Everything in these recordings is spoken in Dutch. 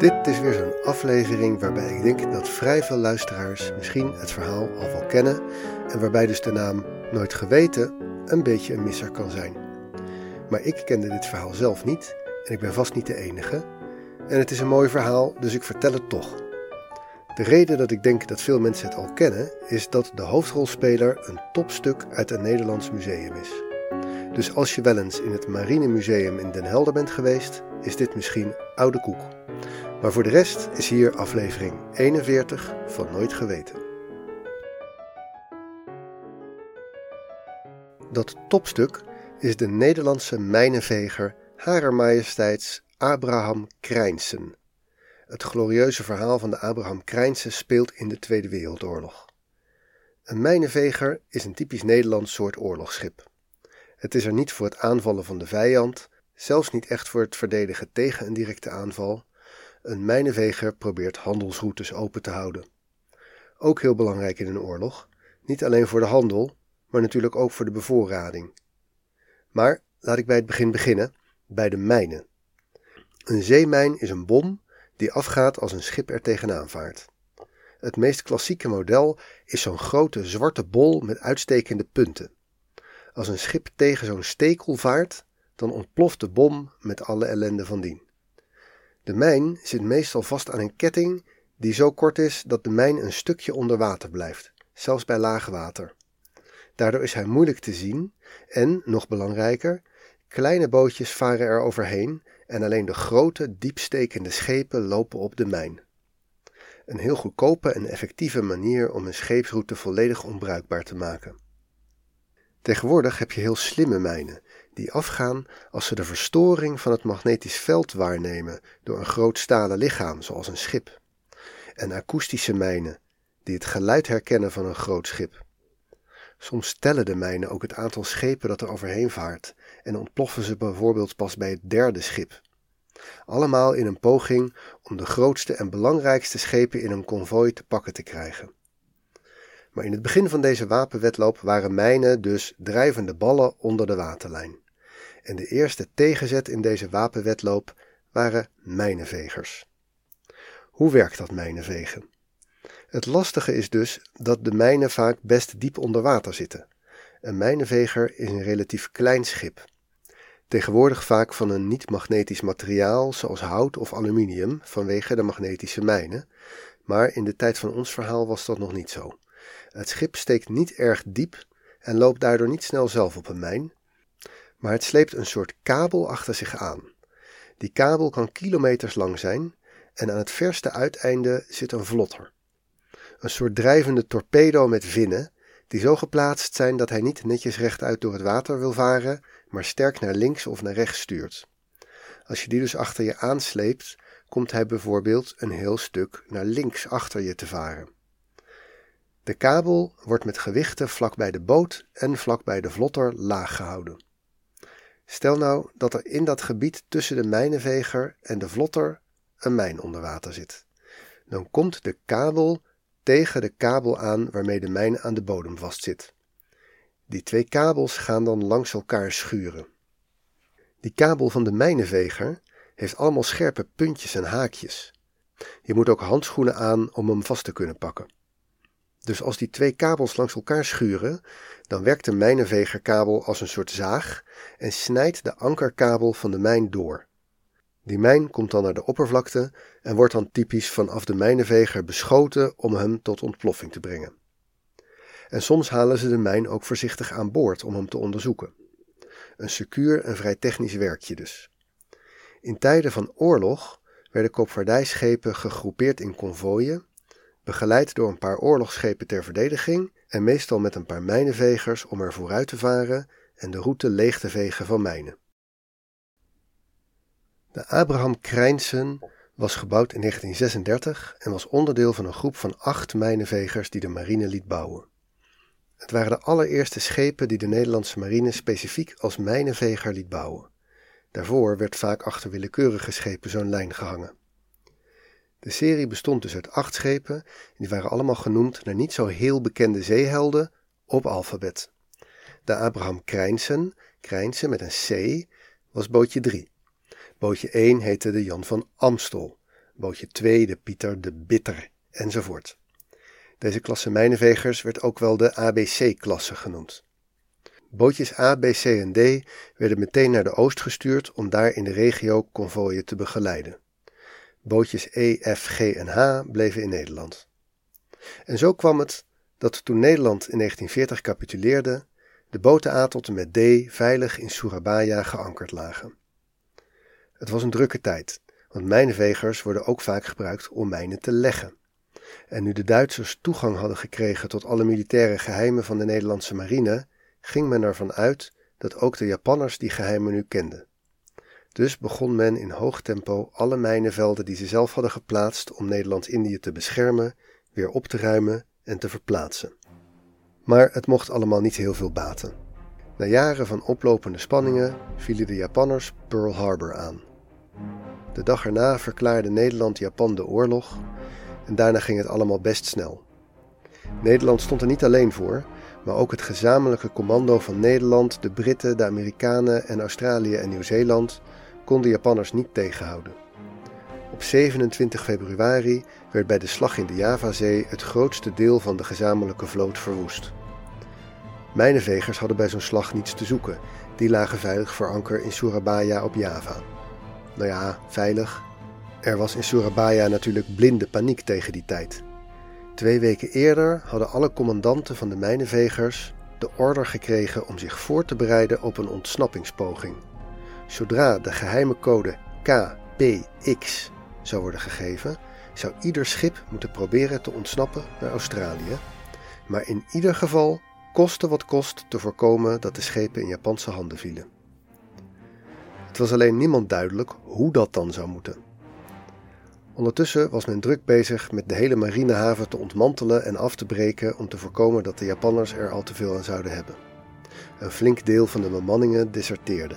Dit is weer zo'n aflevering waarbij ik denk dat vrij veel luisteraars misschien het verhaal al wel kennen en waarbij dus de naam Nooit Geweten een beetje een misser kan zijn. Maar ik kende dit verhaal zelf niet en ik ben vast niet de enige. En het is een mooi verhaal, dus ik vertel het toch. De reden dat ik denk dat veel mensen het al kennen, is dat de hoofdrolspeler een topstuk uit een Nederlands museum is. Dus als je wel eens in het Marinemuseum in Den Helder bent geweest, is dit misschien oude koek. Maar voor de rest is hier aflevering 41 van Nooit Geweten. Dat topstuk is de Nederlandse mijnenveger Harer Majesteits Abraham Krijnsen. Het glorieuze verhaal van de Abraham Krijnsen speelt in de Tweede Wereldoorlog. Een mijnenveger is een typisch Nederlands soort oorlogsschip. Het is er niet voor het aanvallen van de vijand, zelfs niet echt voor het verdedigen tegen een directe aanval. Een mijnenveger probeert handelsroutes open te houden. Ook heel belangrijk in een oorlog, niet alleen voor de handel, maar natuurlijk ook voor de bevoorrading. Maar laat ik bij het begin beginnen, bij de mijnen. Een zeemijn is een bom die afgaat als een schip er tegenaan vaart. Het meest klassieke model is zo'n grote zwarte bol met uitstekende punten. Als een schip tegen zo'n stekel vaart, dan ontploft de bom met alle ellende van dien. De mijn zit meestal vast aan een ketting die zo kort is dat de mijn een stukje onder water blijft, zelfs bij laag water. Daardoor is hij moeilijk te zien en, nog belangrijker, kleine bootjes varen er overheen en alleen de grote, diepstekende schepen lopen op de mijn. Een heel goedkope en effectieve manier om een scheepsroute volledig onbruikbaar te maken. Tegenwoordig heb je heel slimme mijnen, die afgaan als ze de verstoring van het magnetisch veld waarnemen door een groot stalen lichaam, zoals een schip. En akoestische mijnen, die het geluid herkennen van een groot schip. Soms tellen de mijnen ook het aantal schepen dat er overheen vaart en ontploffen ze bijvoorbeeld pas bij het derde schip. Allemaal in een poging om de grootste en belangrijkste schepen in een konvooi te pakken te krijgen. Maar in het begin van deze wapenwetloop waren mijnen dus drijvende ballen onder de waterlijn. En de eerste tegenzet in deze wapenwetloop waren mijnenvegers. Hoe werkt dat mijnenvegen? Het lastige is dus dat de mijnen vaak best diep onder water zitten. Een mijnenveger is een relatief klein schip. Tegenwoordig vaak van een niet-magnetisch materiaal zoals hout of aluminium vanwege de magnetische mijnen, maar in de tijd van ons verhaal was dat nog niet zo. Het schip steekt niet erg diep en loopt daardoor niet snel zelf op een mijn, maar het sleept een soort kabel achter zich aan. Die kabel kan kilometers lang zijn en aan het verste uiteinde zit een vlotter. Een soort drijvende torpedo met vinnen, die zo geplaatst zijn dat hij niet netjes rechtuit door het water wil varen, maar sterk naar links of naar rechts stuurt. Als je die dus achter je aansleept, komt hij bijvoorbeeld een heel stuk naar links achter je te varen. De kabel wordt met gewichten vlak bij de boot en vlak bij de vlotter laag gehouden. Stel nou dat er in dat gebied tussen de mijnenveger en de vlotter een mijn onder water zit. Dan komt de kabel tegen de kabel aan waarmee de mijn aan de bodem vastzit. Die twee kabels gaan dan langs elkaar schuren. Die kabel van de mijnenveger heeft allemaal scherpe puntjes en haakjes. Je moet ook handschoenen aan om hem vast te kunnen pakken. Dus als die twee kabels langs elkaar schuren, dan werkt de mijnenvegerkabel als een soort zaag en snijdt de ankerkabel van de mijn door. Die mijn komt dan naar de oppervlakte en wordt dan typisch vanaf de mijnenveger beschoten om hem tot ontploffing te brengen. En soms halen ze de mijn ook voorzichtig aan boord om hem te onderzoeken. Een secuur en vrij technisch werkje dus. In tijden van oorlog werden koopvaardijschepen gegroepeerd in konvooien begeleid door een paar oorlogsschepen ter verdediging en meestal met een paar mijnenvegers om er vooruit te varen en de route leeg te vegen van mijnen. De Abraham Krijnsen was gebouwd in 1936 en was onderdeel van een groep van acht mijnenvegers die de marine liet bouwen. Het waren de allereerste schepen die de Nederlandse marine specifiek als mijnenveger liet bouwen. Daarvoor werd vaak achter willekeurige schepen zo'n lijn gehangen. De serie bestond dus uit acht schepen en die waren allemaal genoemd naar niet zo heel bekende zeehelden op alfabet. De Abraham Krijnsen, Krijnsen met een C, was bootje 3. Bootje 1 heette de Jan van Amstel. bootje 2 de Pieter de Bitter enzovoort. Deze klasse mijnenvegers werd ook wel de ABC-klasse genoemd. Bootjes A, B, C en D werden meteen naar de oost gestuurd om daar in de regio konvooien te begeleiden. Bootjes E, F, G en H bleven in Nederland. En zo kwam het dat toen Nederland in 1940 capituleerde, de boten A tot en met D veilig in Surabaya geankerd lagen. Het was een drukke tijd, want mijnenvegers worden ook vaak gebruikt om mijnen te leggen. En nu de Duitsers toegang hadden gekregen tot alle militaire geheimen van de Nederlandse marine, ging men ervan uit dat ook de Japanners die geheimen nu kenden. Dus begon men in hoog tempo alle mijnenvelden die ze zelf hadden geplaatst om Nederlands-Indië te beschermen, weer op te ruimen en te verplaatsen. Maar het mocht allemaal niet heel veel baten. Na jaren van oplopende spanningen vielen de Japanners Pearl Harbor aan. De dag erna verklaarde Nederland Japan de oorlog en daarna ging het allemaal best snel. Nederland stond er niet alleen voor, maar ook het gezamenlijke commando van Nederland, de Britten, de Amerikanen en Australië en Nieuw-Zeeland kon de Japanners niet tegenhouden. Op 27 februari werd bij de slag in de Javazee het grootste deel van de gezamenlijke vloot verwoest. Mijnenvegers hadden bij zo'n slag niets te zoeken, die lagen veilig voor anker in Surabaya op Java. Nou ja, veilig. Er was in Surabaya natuurlijk blinde paniek tegen die tijd. Twee weken eerder hadden alle commandanten van de mijnenvegers de order gekregen om zich voor te bereiden op een ontsnappingspoging. Zodra de geheime code KPX zou worden gegeven, zou ieder schip moeten proberen te ontsnappen naar Australië, maar in ieder geval koste wat kost te voorkomen dat de schepen in Japanse handen vielen. Het was alleen niemand duidelijk hoe dat dan zou moeten. Ondertussen was men druk bezig met de hele marinehaven te ontmantelen en af te breken om te voorkomen dat de Japanners er al te veel aan zouden hebben. Een flink deel van de bemanningen deserteerde.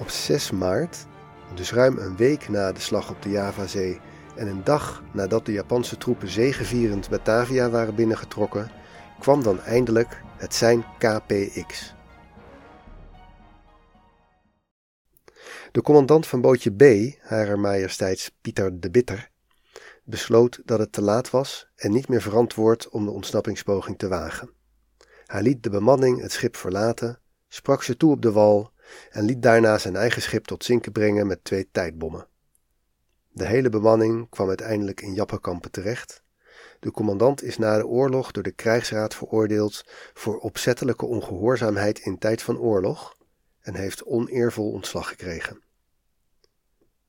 Op 6 maart, dus ruim een week na de slag op de Javazee en een dag nadat de Japanse troepen zegevierend Batavia waren binnengetrokken, kwam dan eindelijk het zijn KPX. De commandant van bootje B, Harer Majesteits Pieter de Bitter, besloot dat het te laat was en niet meer verantwoord om de ontsnappingspoging te wagen. Hij liet de bemanning het schip verlaten, sprak ze toe op de wal en liet daarna zijn eigen schip tot zinken brengen met twee tijdbommen. De hele bemanning kwam uiteindelijk in Jappenkampen terecht. De commandant is na de oorlog door de krijgsraad veroordeeld voor opzettelijke ongehoorzaamheid in tijd van oorlog en heeft oneervol ontslag gekregen.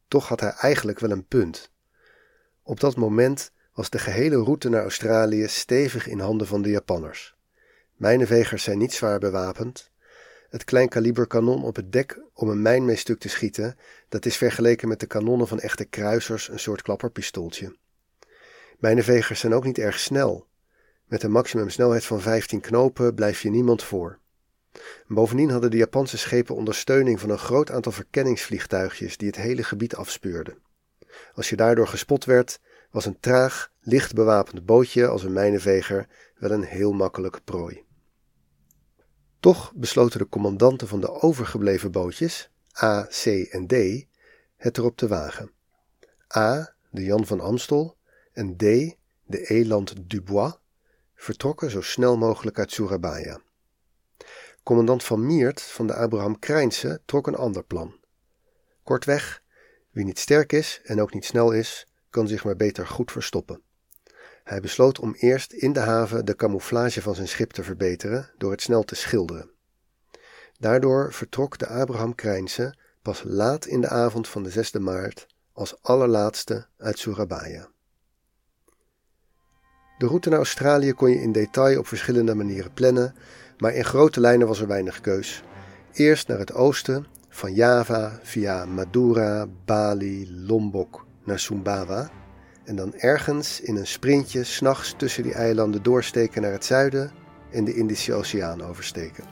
Toch had hij eigenlijk wel een punt. Op dat moment was de gehele route naar Australië stevig in handen van de Japanners. Mijnenvegers zijn niet zwaar bewapend. Het kleinkaliber kanon op het dek om een mijn mee stuk te schieten, dat is vergeleken met de kanonnen van echte kruisers een soort klapperpistooltje. Mijnenvegers zijn ook niet erg snel. Met een maximumsnelheid van 15 knopen blijf je niemand voor. Bovendien hadden de Japanse schepen ondersteuning van een groot aantal verkenningsvliegtuigjes die het hele gebied afspeurden. Als je daardoor gespot werd, was een traag, licht bewapend bootje als een mijnenveger wel een heel makkelijke prooi. Toch besloten de commandanten van de overgebleven bootjes, A, C en D, het erop te wagen. A, de Jan van Amstel, en D, de Eland Dubois, vertrokken zo snel mogelijk uit Surabaya. Commandant van Miert van de Abraham Krijnse trok een ander plan. Kortweg, wie niet sterk is en ook niet snel is, kan zich maar beter goed verstoppen. Hij besloot om eerst in de haven de camouflage van zijn schip te verbeteren door het snel te schilderen. Daardoor vertrok de Abraham Krijnse pas laat in de avond van de 6e maart als allerlaatste uit Surabaya. De route naar Australië kon je in detail op verschillende manieren plannen, maar in grote lijnen was er weinig keus. Eerst naar het oosten, van Java via Madura, Bali, Lombok naar Sumbawa. En dan ergens in een sprintje s'nachts tussen die eilanden doorsteken naar het zuiden en de Indische Oceaan oversteken.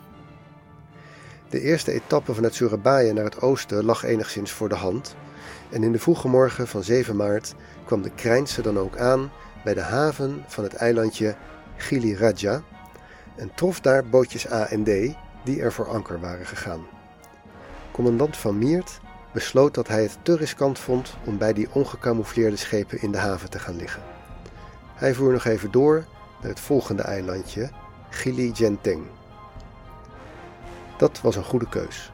De eerste etappe vanuit Surabaya naar het oosten lag enigszins voor de hand. En in de vroege morgen van 7 maart kwam de Krijnse dan ook aan bij de haven van het eilandje Gili-Raja en trof daar bootjes A en D die er voor anker waren gegaan. Commandant van Miert besloot dat hij het te riskant vond om bij die ongecamoufleerde schepen in de haven te gaan liggen. Hij voer nog even door naar het volgende eilandje, Gili Genteng. Dat was een goede keus.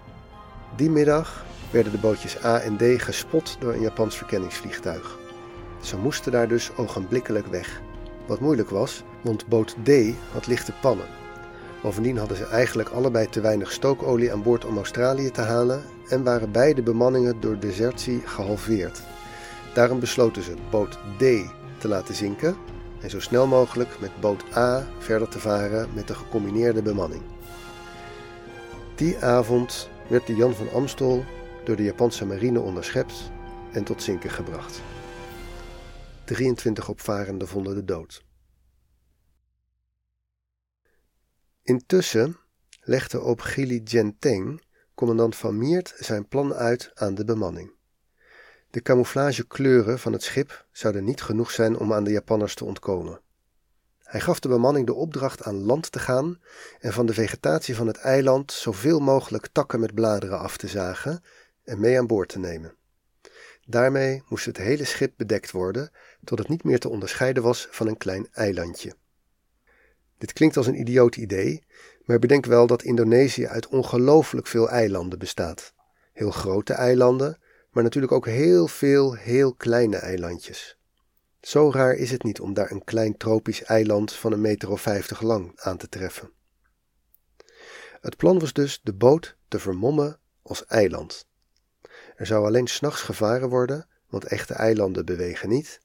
Die middag werden de bootjes A en D gespot door een Japans verkenningsvliegtuig. Ze moesten daar dus ogenblikkelijk weg. Wat moeilijk was, want boot D had lichte pannen. Bovendien hadden ze eigenlijk allebei te weinig stookolie aan boord om Australië te halen en waren beide bemanningen door desertie gehalveerd. Daarom besloten ze boot D te laten zinken en zo snel mogelijk met boot A verder te varen met de gecombineerde bemanning. Die avond werd de Jan van Amstel door de Japanse marine onderschept en tot zinken gebracht. 23 opvarenden vonden de dood. Intussen legde op Gili Genteng commandant Van Miert zijn plan uit aan de bemanning. De camouflagekleuren van het schip zouden niet genoeg zijn om aan de Japanners te ontkomen. Hij gaf de bemanning de opdracht aan land te gaan en van de vegetatie van het eiland zoveel mogelijk takken met bladeren af te zagen en mee aan boord te nemen. Daarmee moest het hele schip bedekt worden, tot het niet meer te onderscheiden was van een klein eilandje. Dit klinkt als een idioot idee, maar bedenk wel dat Indonesië uit ongelooflijk veel eilanden bestaat. Heel grote eilanden, maar natuurlijk ook heel veel heel kleine eilandjes. Zo raar is het niet om daar een klein tropisch eiland van een meter of vijftig lang aan te treffen. Het plan was dus de boot te vermommen als eiland. Er zou alleen s'nachts gevaren worden, want echte eilanden bewegen niet,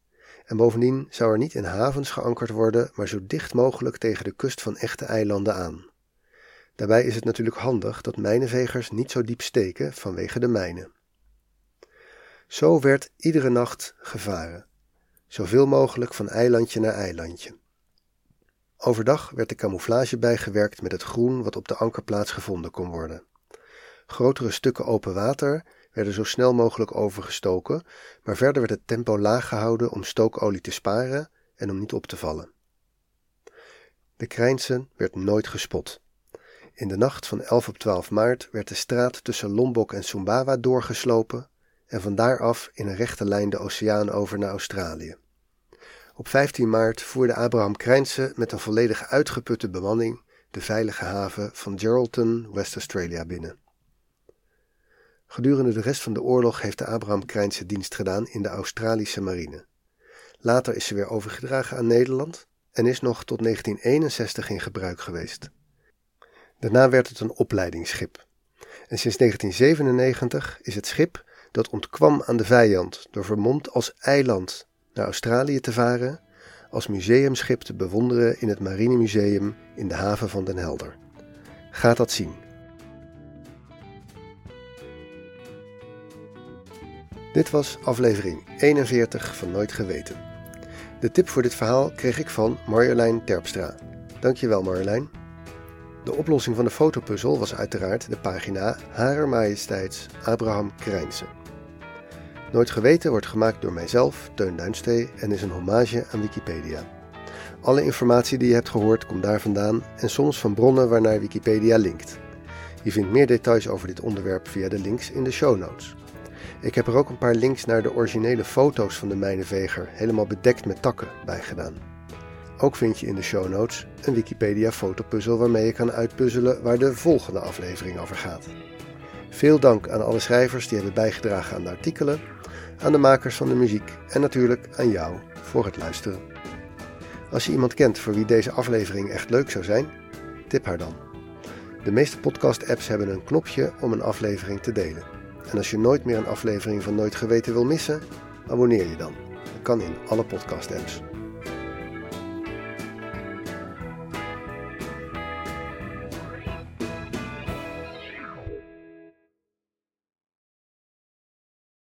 en bovendien zou er niet in havens geankerd worden, maar zo dicht mogelijk tegen de kust van echte eilanden aan. Daarbij is het natuurlijk handig dat mijnenvegers niet zo diep steken vanwege de mijnen. Zo werd iedere nacht gevaren, zoveel mogelijk van eilandje naar eilandje. Overdag werd de camouflage bijgewerkt met het groen wat op de ankerplaats gevonden kon worden. Grotere stukken open water werden zo snel mogelijk overgestoken, maar verder werd het tempo laag gehouden om stookolie te sparen en om niet op te vallen. De Krijnsen werd nooit gespot. In de nacht van 11 op 12 maart werd de straat tussen Lombok en Sumbawa doorgeslopen en van daaraf in een rechte lijn de oceaan over naar Australië. Op 15 maart voerde Abraham Krijnse met een volledig uitgeputte bemanning de veilige haven van Geraldton, West Australia binnen. Gedurende de rest van de oorlog heeft de Abraham Krijnse dienst gedaan in de Australische marine. Later is ze weer overgedragen aan Nederland en is nog tot 1961 in gebruik geweest. Daarna werd het een opleidingsschip. En sinds 1997 is het schip dat ontkwam aan de vijand door vermomd als eiland naar Australië te varen, als museumschip te bewonderen in het Marinemuseum in de haven van Den Helder. Gaat dat zien. Dit was aflevering 41 van Nooit Geweten. De tip voor dit verhaal kreeg ik van Marjolein Terpstra. Dankjewel Marjolein. De oplossing van de fotopuzzel was uiteraard de pagina Harer Majesteits Abraham Krijnse. Nooit Geweten wordt gemaakt door mijzelf, Teun Duinstee, en is een hommage aan Wikipedia. Alle informatie die je hebt gehoord komt daar vandaan en soms van bronnen waarnaar Wikipedia linkt. Je vindt meer details over dit onderwerp via de links in de show notes. Ik heb er ook een paar links naar de originele foto's van de mijnenveger, helemaal bedekt met takken, bij gedaan. Ook vind je in de show notes een Wikipedia fotopuzzel waarmee je kan uitpuzzelen waar de volgende aflevering over gaat. Veel dank aan alle schrijvers die hebben bijgedragen aan de artikelen, aan de makers van de muziek en natuurlijk aan jou voor het luisteren. Als je iemand kent voor wie deze aflevering echt leuk zou zijn, tip haar dan. De meeste podcast-apps hebben een knopje om een aflevering te delen. En als je nooit meer een aflevering van Nooit Geweten wil missen, abonneer je dan. Dat kan in alle podcast-apps.